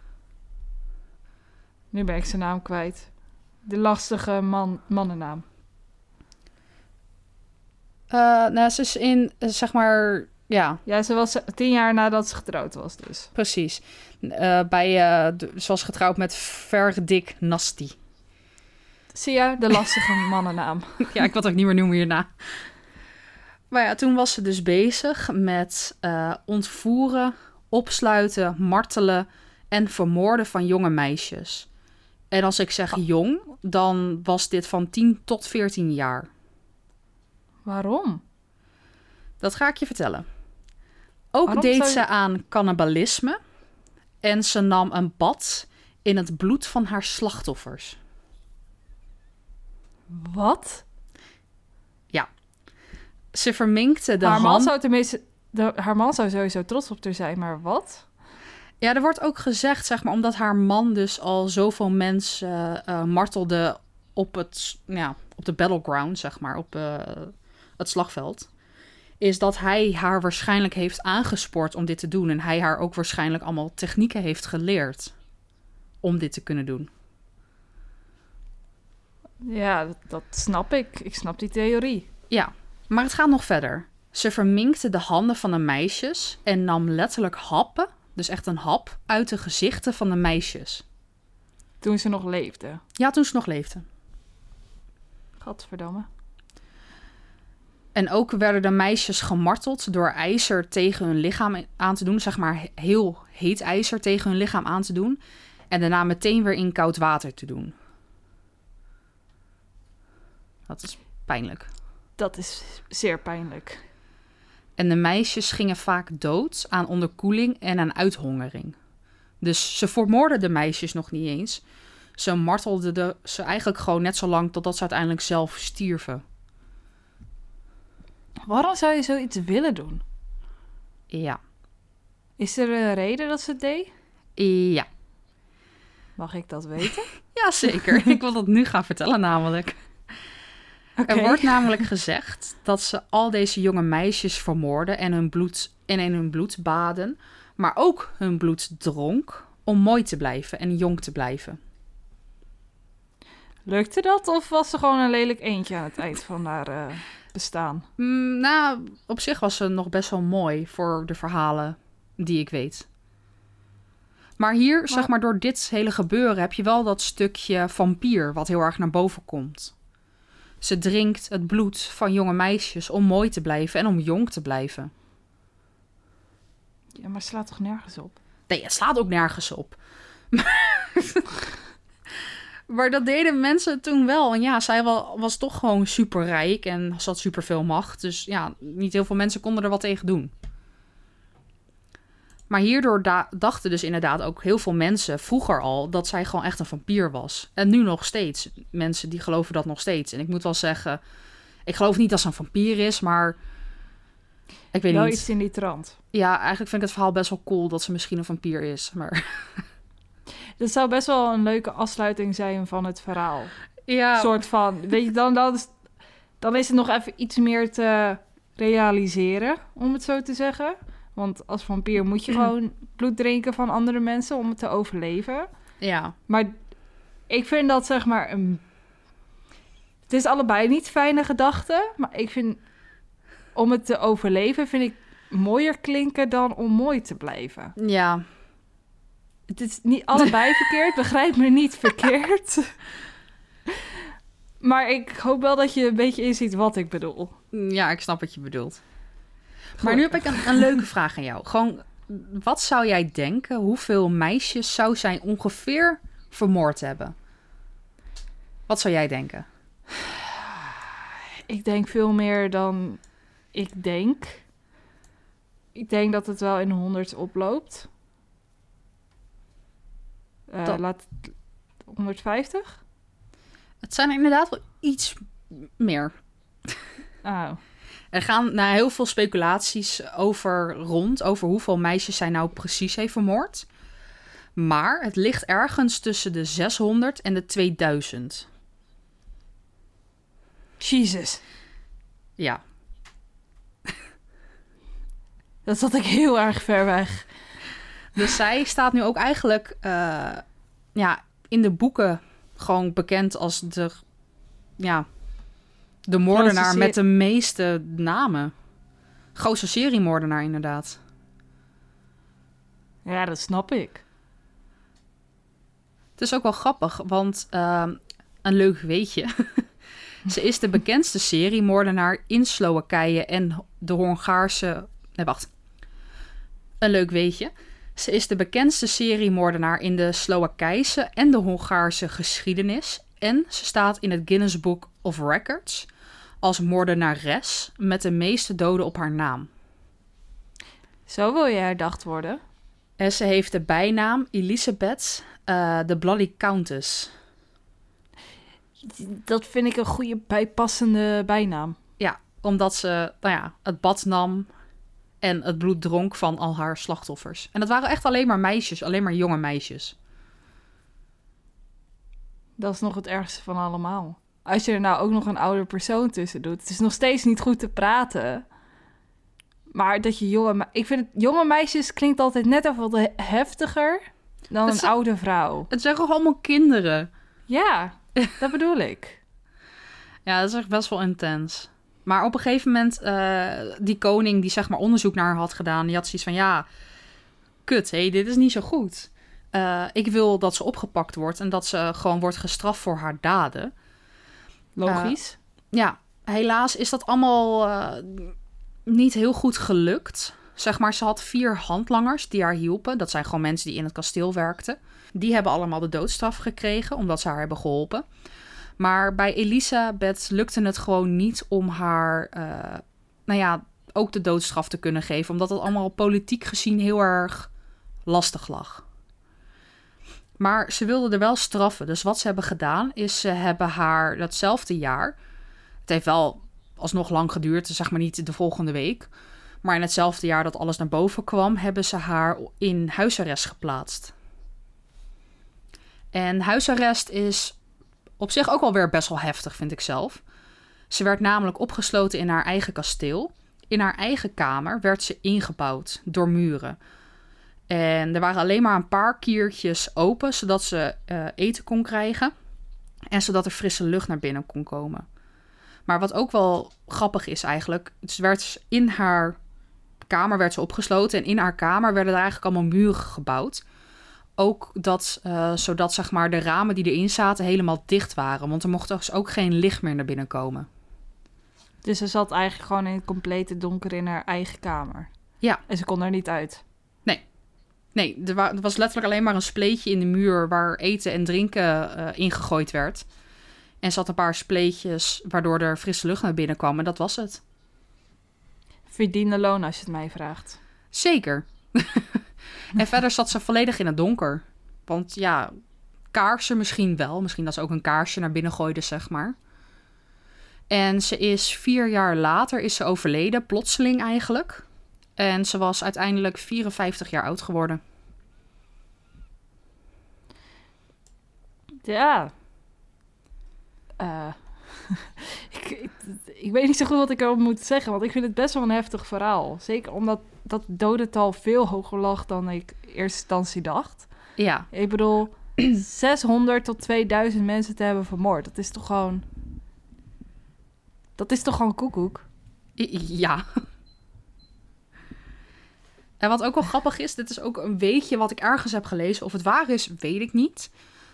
[SPEAKER 2] Nu ben ik zijn naam kwijt. De lastige man, mannennaam.
[SPEAKER 1] Eh nou, ze is in, eh, zeg maar, ja,
[SPEAKER 2] Ja, ze was tien jaar nadat ze getrouwd was dus.
[SPEAKER 1] precies. Eh, bij, de, ze was getrouwd met Verdik Nasti.
[SPEAKER 2] Zie je, de lastige <laughs> mannennaam.
[SPEAKER 1] ja, ik wil het ook niet meer noemen hierna. Maar ja, toen was ze dus bezig met ontvoeren, opsluiten, martelen en vermoorden van jonge meisjes. En als ik zeg jong, dan was dit van 10 tot 14 jaar.
[SPEAKER 2] Waarom?
[SPEAKER 1] Dat ga ik je vertellen. Ook
[SPEAKER 2] Waarom
[SPEAKER 1] deed
[SPEAKER 2] je-
[SPEAKER 1] ze aan cannibalisme en ze nam een bad in het bloed van haar slachtoffers.
[SPEAKER 2] Wat?
[SPEAKER 1] Ze verminkte de
[SPEAKER 2] haar, man
[SPEAKER 1] hand.
[SPEAKER 2] zou tenminste, de, haar man zou sowieso trots op haar zijn, maar wat?
[SPEAKER 1] Ja, er wordt ook gezegd, zeg maar, omdat haar man dus al zoveel mensen eh, martelde op, het, ja, op de battleground, zeg maar, op eh, het slagveld. Is dat hij haar waarschijnlijk heeft aangespoord om dit te doen. En hij haar ook waarschijnlijk allemaal technieken heeft geleerd om dit te kunnen doen.
[SPEAKER 2] Ja, dat, dat snap ik. Ik snap die theorie.
[SPEAKER 1] Ja, maar het gaat nog verder. Ze verminkte de handen van de meisjes en nam letterlijk happen, dus echt een hap, uit de gezichten van de meisjes.
[SPEAKER 2] Toen ze nog leefde.
[SPEAKER 1] Ja, toen ze nog leefden.
[SPEAKER 2] Gadverdamme.
[SPEAKER 1] En ook werden de meisjes gemarteld door ijzer tegen hun lichaam aan te doen. Zeg maar heel heet ijzer tegen hun lichaam aan te doen. En daarna meteen weer in koud water te doen. Dat is pijnlijk.
[SPEAKER 2] Dat is zeer pijnlijk.
[SPEAKER 1] En de meisjes gingen vaak dood aan onderkoeling en aan uithongering. Dus ze vermoorden de meisjes nog niet eens. Ze martelden de, ze eigenlijk gewoon net zo lang totdat ze uiteindelijk zelf stierven.
[SPEAKER 2] Waarom zou je zoiets willen doen?
[SPEAKER 1] Ja.
[SPEAKER 2] Is er een reden dat ze het deed?
[SPEAKER 1] Ja.
[SPEAKER 2] Mag ik dat weten? <laughs>
[SPEAKER 1] Jazeker. Ik wil dat nu gaan vertellen namelijk. Er wordt namelijk gezegd dat ze al deze jonge meisjes vermoorden en, hun bloed, en in hun bloed baden, maar ook hun bloed dronk om mooi te blijven en jong te blijven.
[SPEAKER 2] Lukte dat of was ze gewoon een lelijk eentje aan het eind van haar eh, bestaan?
[SPEAKER 1] Mm, nou, op zich was ze nog best wel mooi voor de verhalen die ik weet. Maar hier, zeg maar, door dit hele gebeuren heb je wel dat stukje vampier wat heel erg naar boven komt. Ze drinkt het bloed van jonge meisjes om mooi te blijven en om jong te blijven.
[SPEAKER 2] Ja, maar slaat toch nergens op?
[SPEAKER 1] Nee, het slaat ook nergens op. <laughs> maar dat deden mensen toen wel. En ja, zij wa- was toch gewoon super rijk en ze had super veel macht. Dus ja, niet heel veel mensen konden er wat tegen doen. Maar hierdoor da- dachten dus inderdaad ook heel veel mensen vroeger al dat zij gewoon echt een vampier was. En nu nog steeds. Mensen die geloven dat nog steeds. En ik moet wel zeggen, ik geloof niet dat ze een vampier is, maar ik weet
[SPEAKER 2] Wel
[SPEAKER 1] niet.
[SPEAKER 2] iets in die trant.
[SPEAKER 1] Ja, eigenlijk vind ik het verhaal best wel cool dat ze misschien een vampier is. Maar <laughs>
[SPEAKER 2] Dat zou best wel een leuke afsluiting zijn van het verhaal.
[SPEAKER 1] ja,
[SPEAKER 2] Een soort van, weet je, dan, dan, is, dan is het nog even iets meer te realiseren, om het zo te zeggen. Want als vampier moet je <clears throat> gewoon bloed drinken van andere mensen om het te overleven.
[SPEAKER 1] ja,
[SPEAKER 2] Maar ik vind dat zeg maar een. Het is allebei niet fijne gedachten, maar ik vind om het te overleven vind ik mooier klinken dan om mooi te blijven.
[SPEAKER 1] ja,
[SPEAKER 2] Het is niet allebei <laughs> verkeerd, begrijp me niet verkeerd. <laughs> Maar ik hoop wel dat je een beetje inziet wat ik bedoel.
[SPEAKER 1] ja, ik snap wat je bedoelt. Maar nu heb ik een, een leuke vraag aan jou. Gewoon, wat zou jij denken? Hoeveel meisjes zou zij ongeveer vermoord hebben? Wat zou jij denken?
[SPEAKER 2] Ik denk veel meer dan ik denk. Ik denk dat het wel in de honderd oploopt. Eh,
[SPEAKER 1] Dat-
[SPEAKER 2] Laat 150?
[SPEAKER 1] Het zijn er inderdaad wel iets meer.
[SPEAKER 2] Oh.
[SPEAKER 1] Er gaan nou, heel veel speculaties over rond, over hoeveel meisjes zij nou precies heeft vermoord. Maar het ligt ergens tussen de 600 en de 2000.
[SPEAKER 2] Jesus.
[SPEAKER 1] Ja, <laughs>
[SPEAKER 2] Dat zat ik heel erg ver weg.
[SPEAKER 1] dus zij staat nu ook eigenlijk eh, ja, in de boeken gewoon bekend als de, ja, de moordenaar met de meeste namen. Grootste seriemoordenaar inderdaad.
[SPEAKER 2] Ja, dat snap ik.
[SPEAKER 1] Het is ook wel grappig, want ehm, een leuk weetje. <laughs> Ze is de bekendste seriemoordenaar in Slowakije en de Hongaarse... Nee, wacht. Een leuk weetje. Ze is de bekendste seriemoordenaar in de Slowakijse en de Hongaarse geschiedenis. En ze staat in het Guinness Book of Records als moordenares met de meeste doden op haar naam.
[SPEAKER 2] Zo wil je herdacht worden.
[SPEAKER 1] En ze heeft de bijnaam Elizabeth eh, de Bloody Countess.
[SPEAKER 2] Dat vind ik een goede bijpassende bijnaam.
[SPEAKER 1] Ja, omdat ze nou ja, het bad nam en het bloed dronk van al haar slachtoffers. En dat waren echt alleen maar meisjes, alleen maar jonge meisjes.
[SPEAKER 2] Dat is nog het ergste van allemaal. Als je er nou ook nog een oude persoon tussen doet. Het is nog steeds niet goed te praten. Maar dat je jonge... me- Ik vind het, jonge meisjes klinkt altijd net even wat heftiger dan een oude vrouw.
[SPEAKER 1] Het zijn gewoon allemaal kinderen.
[SPEAKER 2] Ja, dat bedoel ik. <laughs>
[SPEAKER 1] Ja, dat is echt best wel intens. Maar op een gegeven moment, eh, die koning die zeg maar onderzoek naar haar had gedaan, die had zoiets van, ja, kut, hé, dit is niet zo goed. Eh, ik wil dat ze opgepakt wordt en dat ze gewoon wordt gestraft voor haar daden.
[SPEAKER 2] Logisch.
[SPEAKER 1] Ja, helaas is dat allemaal eh, niet heel goed gelukt. Zeg maar, ze had vier handlangers die haar hielpen. Dat zijn gewoon mensen die in het kasteel werkten. Die hebben allemaal de doodstraf gekregen, omdat ze haar hebben geholpen. Maar bij Elisabeth lukte het gewoon niet om haar, eh, nou ja, ook de doodstraf te kunnen geven. Omdat het allemaal politiek gezien heel erg lastig lag. Maar ze wilden er wel straffen. Dus wat ze hebben gedaan, is ze hebben haar datzelfde jaar. Het heeft wel alsnog lang geduurd, zeg maar niet de volgende week. Maar in hetzelfde jaar dat alles naar boven kwam, hebben ze haar in huisarrest geplaatst. En huisarrest is op zich ook alweer best wel heftig, vind ik zelf. Ze werd namelijk opgesloten in haar eigen kasteel. In haar eigen kamer werd ze ingebouwd door muren. En er waren alleen maar een paar kiertjes open, zodat ze eh, eten kon krijgen. En zodat er frisse lucht naar binnen kon komen. Maar wat ook wel grappig is eigenlijk, het werd in haar kamer werd ze opgesloten en in haar kamer werden er eigenlijk allemaal muren gebouwd. Ook dat, eh, zodat zeg maar de ramen die erin zaten helemaal dicht waren, want er mocht dus ook geen licht meer naar binnen komen.
[SPEAKER 2] Dus ze zat eigenlijk gewoon in het complete donker in haar eigen kamer.
[SPEAKER 1] Ja.
[SPEAKER 2] En ze kon er niet uit.
[SPEAKER 1] Nee, er, wa- er was letterlijk alleen maar een spleetje in de muur waar eten en drinken eh, ingegooid werd. En zat een paar spleetjes waardoor er frisse lucht naar binnen kwam en dat was het.
[SPEAKER 2] Verdiende loon als je het mij vraagt.
[SPEAKER 1] Zeker. <laughs> en verder zat ze volledig in het donker. Want ja, kaarsen misschien wel. Misschien dat ze ook een kaarsje naar binnen gooide, zeg maar. En ze is vier jaar later is ze overleden, plotseling eigenlijk. En ze was uiteindelijk 54 jaar oud geworden.
[SPEAKER 2] Ja. Eh, <laughs> ik, ik, ik weet niet zo goed wat ik erover moet zeggen, want ik vind het best wel een heftig verhaal. Zeker omdat dat dodental veel hoger lag dan ik in eerste instantie dacht.
[SPEAKER 1] Ja,
[SPEAKER 2] Ik bedoel, <clears throat> 600 tot 2000 mensen te hebben vermoord. Dat is toch gewoon... Dat is toch gewoon koekoek?
[SPEAKER 1] Ja. <laughs> En wat ook wel grappig is, dit is ook een weetje wat ik ergens heb gelezen. Of het waar is, weet ik niet.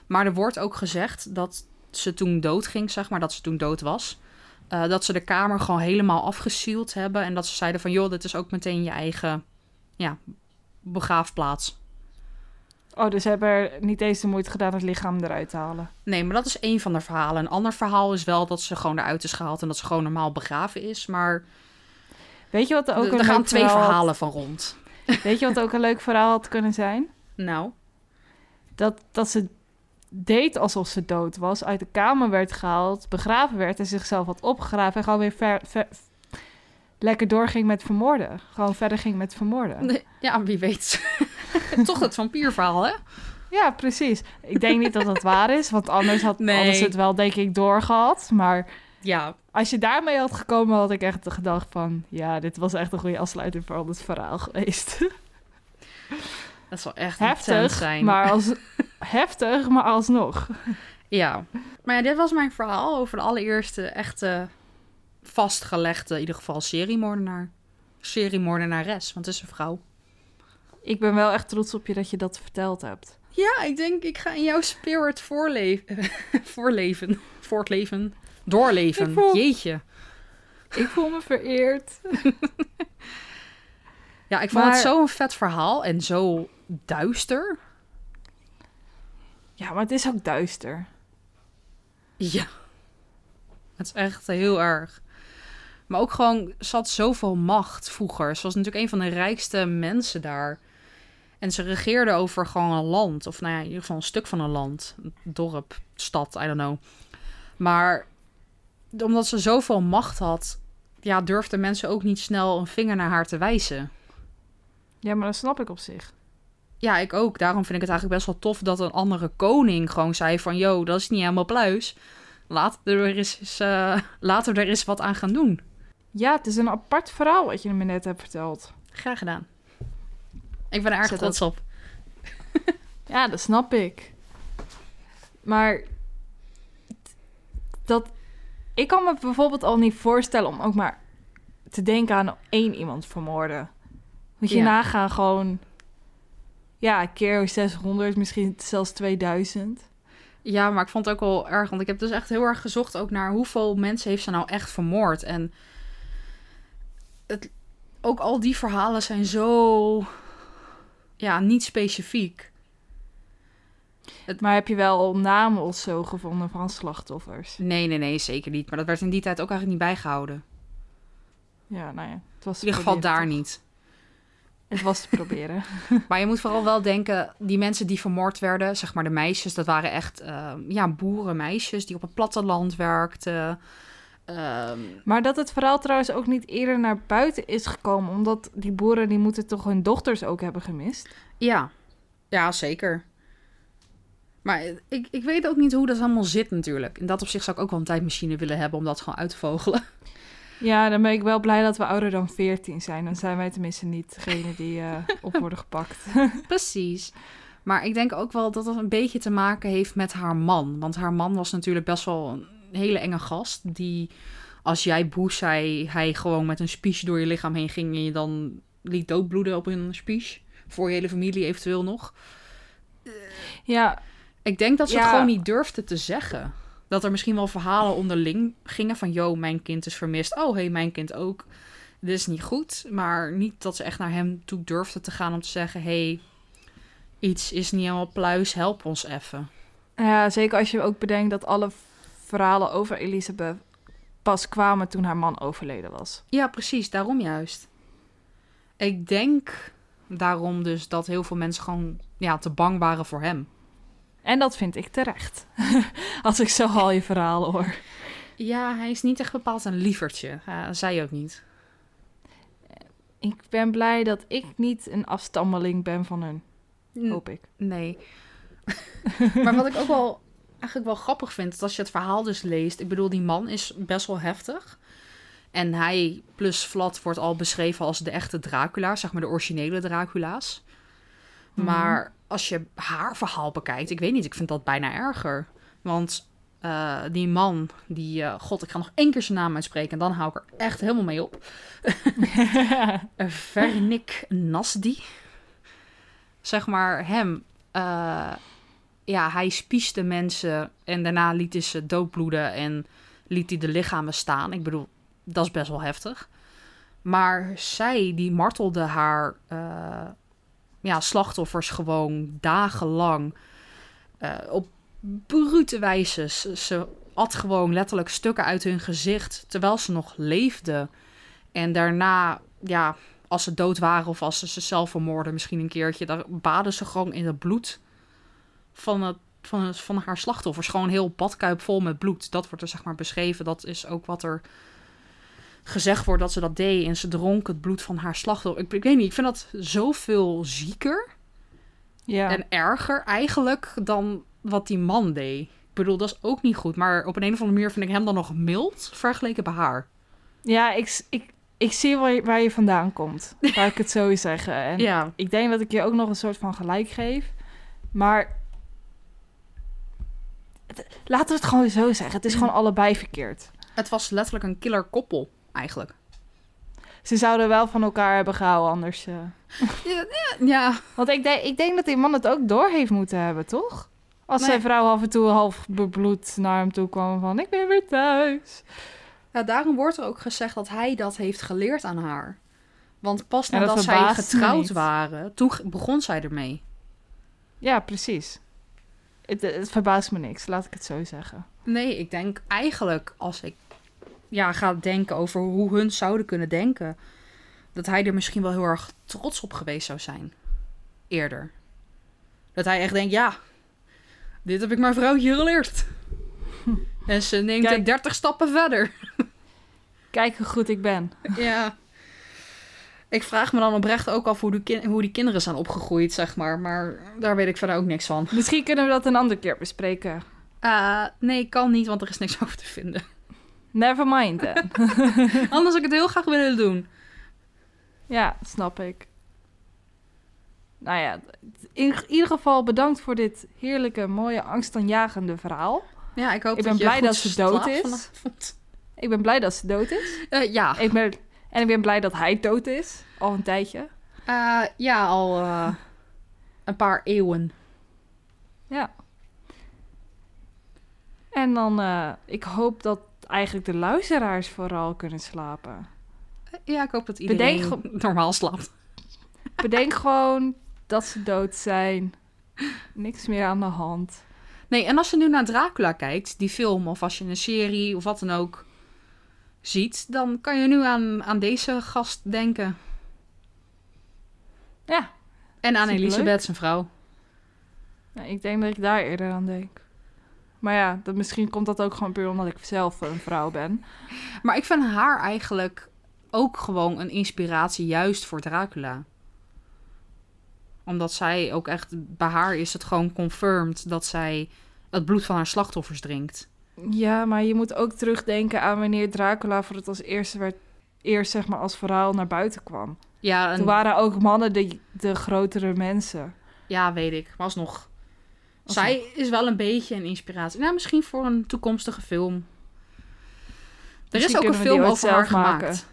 [SPEAKER 1] Maar er wordt ook gezegd dat ze toen doodging, zeg maar, dat ze toen dood was. eh, dat ze de kamer gewoon helemaal afgesield hebben. En dat ze zeiden van, joh, dit is ook meteen je eigen ja, begraafplaats.
[SPEAKER 2] Oh, dus ze hebben er niet eens de moeite gedaan het lichaam eruit te halen.
[SPEAKER 1] Nee, maar dat is één van de verhalen. Een ander verhaal is wel dat ze gewoon eruit is gehaald en dat ze gewoon normaal begraven is. Maar
[SPEAKER 2] Weet je wat er ook
[SPEAKER 1] er
[SPEAKER 2] een
[SPEAKER 1] er gaan twee
[SPEAKER 2] verhaal-
[SPEAKER 1] verhalen van rond. <laughs>
[SPEAKER 2] Weet je wat ook een leuk verhaal had kunnen zijn?
[SPEAKER 1] Nou,
[SPEAKER 2] Dat, dat ze deed alsof ze dood was, uit de kamer werd gehaald, begraven werd en zichzelf had opgegraven en gewoon weer ver, ver- lekker doorging met vermoorden. Gewoon verder ging met vermoorden.
[SPEAKER 1] Nee, ja, wie weet. <laughs> Toch het vampierverhaal, hè?
[SPEAKER 2] Ja, precies. Ik denk niet dat dat waar is, want anders had
[SPEAKER 1] Nee.
[SPEAKER 2] anders het wel denk ik doorgehad. Maar
[SPEAKER 1] Ja,
[SPEAKER 2] als je daarmee had gekomen, had ik echt gedacht van... ja, dit was echt een goede afsluiting voor dit verhaal geweest. <laughs>
[SPEAKER 1] dat zal echt
[SPEAKER 2] heftig,
[SPEAKER 1] zijn.
[SPEAKER 2] maar als, <laughs> heftig, maar alsnog.
[SPEAKER 1] Ja. Maar ja, dit was mijn verhaal over de allereerste echte vastgelegde, in ieder geval seriemoordenaar. Seriemoordenares, want het is een vrouw.
[SPEAKER 2] Ik ben wel echt trots op je dat je dat verteld hebt.
[SPEAKER 1] Ja, ik denk, ik ga in jouw spirit voorleven. <laughs> voorleven. Voortleven. Doorleven.
[SPEAKER 2] Ik voel-
[SPEAKER 1] Jeetje.
[SPEAKER 2] Ik voel me vereerd. <laughs>
[SPEAKER 1] Ja, ik vond
[SPEAKER 2] Maar-
[SPEAKER 1] het zo'n vet verhaal en zo duister.
[SPEAKER 2] Ja, maar het is ook duister.
[SPEAKER 1] Ja. Het is echt heel erg. Maar ook gewoon, had zoveel macht vroeger. Ze was natuurlijk een van de rijkste mensen daar. En ze regeerde over gewoon een land. Of nou ja, in ieder geval een stuk van een land. Een dorp, stad, I don't know. Maar omdat ze zoveel macht had... Ja, durfden mensen ook niet snel een vinger naar haar te wijzen.
[SPEAKER 2] Ja, maar dat snap ik op zich.
[SPEAKER 1] Ja, ik ook. Daarom vind ik het eigenlijk best wel tof dat een andere koning gewoon zei van... Yo, dat is niet helemaal pluis. Laten we er eens, eh, laten we er eens wat aan gaan doen.
[SPEAKER 2] Ja, het is een apart verhaal wat je me net hebt verteld.
[SPEAKER 1] Graag gedaan. Ik ben er erg
[SPEAKER 2] Zet
[SPEAKER 1] trots op. <laughs>
[SPEAKER 2] Ja, dat snap ik. Maar dat ik kan me bijvoorbeeld al niet voorstellen om ook maar te denken aan één iemand vermoorden. Moet je
[SPEAKER 1] Ja.
[SPEAKER 2] nagaan gewoon ja, keer 600, misschien zelfs 2000.
[SPEAKER 1] Ja, maar ik vond het ook wel erg. Want ik heb dus echt heel erg gezocht ook naar hoeveel mensen heeft ze nou echt vermoord. En het, ook al die verhalen zijn zo... Ja, niet specifiek.
[SPEAKER 2] Maar heb je wel namen of zo gevonden van slachtoffers?
[SPEAKER 1] Nee, nee, nee, zeker niet. Maar dat werd in die tijd ook eigenlijk niet bijgehouden.
[SPEAKER 2] Ja, nou ja, het was
[SPEAKER 1] In ieder geval daar
[SPEAKER 2] toch?
[SPEAKER 1] niet.
[SPEAKER 2] Het was te proberen. <laughs>
[SPEAKER 1] Maar je moet vooral wel denken, die mensen die vermoord werden, zeg maar de meisjes, dat waren echt eh, ja, boerenmeisjes die op het platteland werkten. Ehm,
[SPEAKER 2] Maar dat het verhaal trouwens ook niet eerder naar buiten is gekomen, omdat die boeren die moeten toch hun dochters ook hebben gemist.
[SPEAKER 1] ja. ja, zeker. Maar ik, ik weet ook niet hoe dat allemaal zit natuurlijk. In dat opzicht zou ik ook wel een tijdmachine willen hebben om dat gewoon uit te vogelen. <laughs>
[SPEAKER 2] Ja, dan ben ik wel blij dat we ouder dan 14 zijn. Dan zijn wij tenminste niet degene die eh, <laughs> op worden gepakt. <laughs>
[SPEAKER 1] Precies. Maar ik denk ook wel dat het een beetje te maken heeft met haar man. Want haar man was natuurlijk best wel een hele enge gast. Die, als jij boos zei, hij gewoon met een spies door je lichaam heen ging... en je dan liet doodbloeden op een spies. Voor je hele familie eventueel nog.
[SPEAKER 2] ja,
[SPEAKER 1] Ik denk dat ze het gewoon niet durfde te zeggen. Dat er misschien wel verhalen onderling gingen van... yo, mijn kind is vermist. Oh, hey, mijn kind ook. Dit is niet goed. Maar niet dat ze echt naar hem toe durfde te gaan om te zeggen... hey, iets is niet helemaal pluis, help ons even.
[SPEAKER 2] ja, zeker als je ook bedenkt dat alle verhalen over Elisabeth pas kwamen toen haar man overleden was.
[SPEAKER 1] Ja, precies, daarom juist. Ik denk daarom dus dat heel veel mensen gewoon ja, te bang waren voor hem.
[SPEAKER 2] En dat vind ik terecht. <laughs> Als ik zo al je verhalen hoor.
[SPEAKER 1] Ja, hij is niet echt bepaald een lievertje. Ja, zij ook niet.
[SPEAKER 2] Ik ben blij dat ik niet een afstammeling ben van hun. Hoop ik.
[SPEAKER 1] Nee. <laughs> maar wat ik ook wel eigenlijk wel grappig vind, is als je het verhaal dus leest. Ik bedoel, die man is best wel heftig. En hij plus Vlad wordt al beschreven als de echte Dracula, zeg maar de originele Dracula's.
[SPEAKER 2] Mhm.
[SPEAKER 1] Maar als je haar verhaal bekijkt, ik weet niet, ik vind dat bijna erger. Want eh, die man, die, eh, god, ik ga nog één keer zijn naam uitspreken en dan hou ik er echt helemaal mee op. <laughs> Eh, Vernik Nasdi. Zeg maar hem. ja, hij spieste mensen en daarna liet hij ze doodbloeden en liet hij de lichamen staan. Ik bedoel, dat is best wel heftig. Maar zij, die martelde haar ja, slachtoffers gewoon dagenlang eh, op brute wijze. Ze, at gewoon letterlijk stukken uit hun gezicht terwijl ze nog leefden. En daarna, ja, als ze dood waren of als ze zichzelf vermoorden misschien een keertje, dan baden ze gewoon in het bloed van het van, van haar slachtoffers. Gewoon heel badkuip vol met bloed. Dat wordt er zeg maar beschreven. Dat is ook wat er gezegd wordt dat ze dat deed. En ze dronk het bloed van haar slachtoffer. Ik, ik weet niet, ik vind dat zoveel zieker
[SPEAKER 2] Ja.
[SPEAKER 1] en erger eigenlijk dan wat die man deed. Ik bedoel, dat is ook niet goed. Maar op een, een of andere manier vind ik hem dan nog mild vergeleken bij haar.
[SPEAKER 2] Ja, ik, ik, ik zie waar je, waar je vandaan komt. Laat ik het zo <laughs> zeggen. En
[SPEAKER 1] Ja,
[SPEAKER 2] ik denk dat ik je ook nog een soort van gelijk geef. Maar laten we het gewoon zo zeggen. Het is gewoon allebei verkeerd.
[SPEAKER 1] het was letterlijk een killer koppel eigenlijk.
[SPEAKER 2] Ze zouden wel van elkaar hebben gehouden, anders... eh. <laughs>
[SPEAKER 1] Ja,
[SPEAKER 2] Want ik denk, ik denk dat die man het ook door heeft moeten hebben, toch? Als
[SPEAKER 1] Nee.
[SPEAKER 2] zijn vrouw af en toe half bebloed naar hem toe kwam van... Ik ben weer thuis.
[SPEAKER 1] Ja, daarom wordt er ook gezegd dat hij dat heeft geleerd aan haar. Want pas
[SPEAKER 2] Ja, dat
[SPEAKER 1] nadat zij getrouwd waren, toen begon zij ermee.
[SPEAKER 2] Ja, precies. Het, het verbaast me niks, laat ik het zo zeggen.
[SPEAKER 1] Nee, ik denk eigenlijk als ik ja, ga denken over hoe hun zouden kunnen denken, dat hij er misschien wel heel erg trots op geweest zou zijn. Eerder. Dat hij echt denkt, ja, dit heb ik mijn vrouwtje geleerd. <laughs> En ze neemt
[SPEAKER 2] Kijk.
[SPEAKER 1] het 30 stappen verder. <laughs>
[SPEAKER 2] Kijk hoe goed ik ben. <laughs>
[SPEAKER 1] Ja. Ik vraag me dan oprecht ook af hoe, de kin- hoe die kinderen zijn opgegroeid, zeg maar. Maar daar weet ik verder ook niks van.
[SPEAKER 2] Misschien kunnen we dat een andere keer bespreken.
[SPEAKER 1] Ah, nee, kan niet, want er is niks over te vinden.
[SPEAKER 2] Never mind, hè. <laughs>
[SPEAKER 1] Anders had ik het heel graag willen doen.
[SPEAKER 2] ja, snap ik. Nou ja, in ieder geval bedankt voor dit heerlijke, mooie, angstaanjagende verhaal.
[SPEAKER 1] Ja, ik hoop
[SPEAKER 2] Ik ben blij dat ze dood is.
[SPEAKER 1] vanavond.
[SPEAKER 2] Ik ben blij dat ze dood is.
[SPEAKER 1] Eh, ja.
[SPEAKER 2] Ik ben, en ik ben blij dat hij dood is. Al een tijdje.
[SPEAKER 1] Eh, ja, al eh, een paar eeuwen.
[SPEAKER 2] Ja. En dan, ik hoop dat eigenlijk de luisteraars vooral kunnen slapen.
[SPEAKER 1] Ja, ik hoop dat iedereen
[SPEAKER 2] Bedenk <laughs>
[SPEAKER 1] normaal slaapt.
[SPEAKER 2] Bedenk gewoon dat ze dood zijn. Niks meer aan de hand.
[SPEAKER 1] Nee, en als je nu naar Dracula kijkt, die film, of als je een serie of wat dan ook ziet, dan kan je nu aan, aan deze gast denken.
[SPEAKER 2] Ja,
[SPEAKER 1] En aan. Elisabeth, zijn vrouw.
[SPEAKER 2] nou, ik denk dat ik daar eerder aan denk. Maar ja, dat, misschien komt dat ook gewoon puur omdat ik zelf een vrouw ben.
[SPEAKER 1] Maar ik vind haar eigenlijk ook gewoon een inspiratie juist voor Dracula. Omdat zij ook echt, bij haar is het gewoon confirmed dat zij het bloed van haar slachtoffers drinkt.
[SPEAKER 2] Ja, maar je moet ook terugdenken aan wanneer Dracula voor het als eerste werd, eerst zeg maar als verhaal naar buiten kwam.
[SPEAKER 1] Ja, en,
[SPEAKER 2] Toen waren ook mannen de, de grotere mensen.
[SPEAKER 1] ja weet ik. Maar alsnog. Zij is wel een beetje een inspiratie. Nou, misschien voor een toekomstige film. Er is ook een film over haar
[SPEAKER 2] maken.
[SPEAKER 1] gemaakt.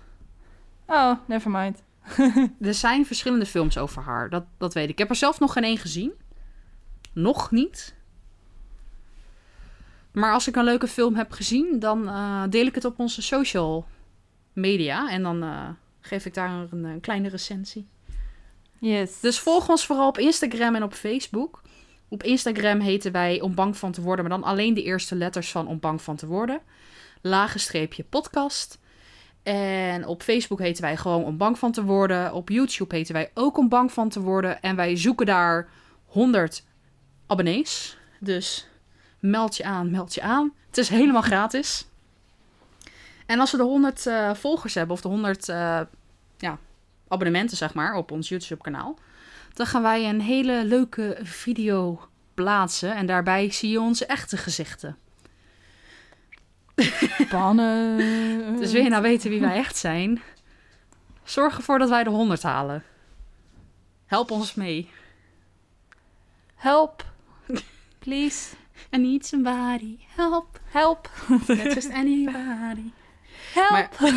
[SPEAKER 2] Oh, never mind. <laughs>
[SPEAKER 1] Er zijn verschillende films over haar. Dat, dat weet ik. Ik heb er zelf nog geen één gezien. Nog niet. Maar als ik een leuke film heb gezien, dan eh, deel ik het op onze social media. En dan eh, geef ik daar een, een kleine recensie.
[SPEAKER 2] Yes.
[SPEAKER 1] Dus volg ons vooral op Instagram en op Facebook. Op Instagram heten wij Om Bang van te worden, maar dan alleen de eerste letters van Om Bang van te worden. Lage streepje podcast. En op Facebook heten wij gewoon Om Bang van te worden. Op YouTube heten wij ook Om Bang van te worden. En wij zoeken daar 100 abonnees. Dus meld je aan, meld je aan. Het is helemaal gratis. En als we de 100 eh, volgers hebben, of de 100 eh, ja, abonnementen, zeg maar, op ons YouTube-kanaal, dan gaan wij een hele leuke video plaatsen. En daarbij zie je onze echte gezichten.
[SPEAKER 2] Spannend.
[SPEAKER 1] Dus wil je nou weten wie wij echt zijn? Zorg ervoor dat wij de 100 halen. Help ons mee.
[SPEAKER 2] Help. Please.
[SPEAKER 1] I need somebody. Help.
[SPEAKER 2] Help.
[SPEAKER 1] Not just anybody.
[SPEAKER 2] Help.
[SPEAKER 1] Maar, <laughs>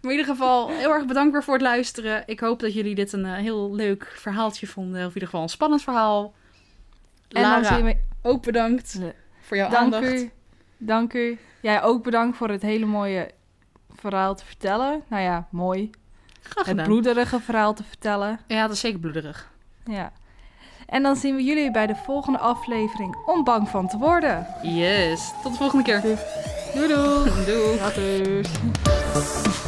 [SPEAKER 1] maar in ieder geval, heel erg bedankt weer voor het luisteren. Ik hoop dat jullie dit een eh, heel leuk verhaaltje vonden. Of in ieder geval een spannend verhaal.
[SPEAKER 2] en dan
[SPEAKER 1] Lara,
[SPEAKER 2] zien we...
[SPEAKER 1] ook bedankt voor jouw
[SPEAKER 2] Dank
[SPEAKER 1] aandacht.
[SPEAKER 2] u. Dank u. Jij ook bedankt voor het hele mooie verhaal te vertellen. Nou ja, mooi.
[SPEAKER 1] Graag
[SPEAKER 2] Het
[SPEAKER 1] gedaan.
[SPEAKER 2] bloederige verhaal te vertellen.
[SPEAKER 1] Ja, dat is zeker bloederig.
[SPEAKER 2] Ja. En dan zien we jullie bij de volgende aflevering om bang van te worden.
[SPEAKER 1] Yes. Tot de volgende keer.
[SPEAKER 2] Doei doei.
[SPEAKER 1] Doei.
[SPEAKER 2] Later.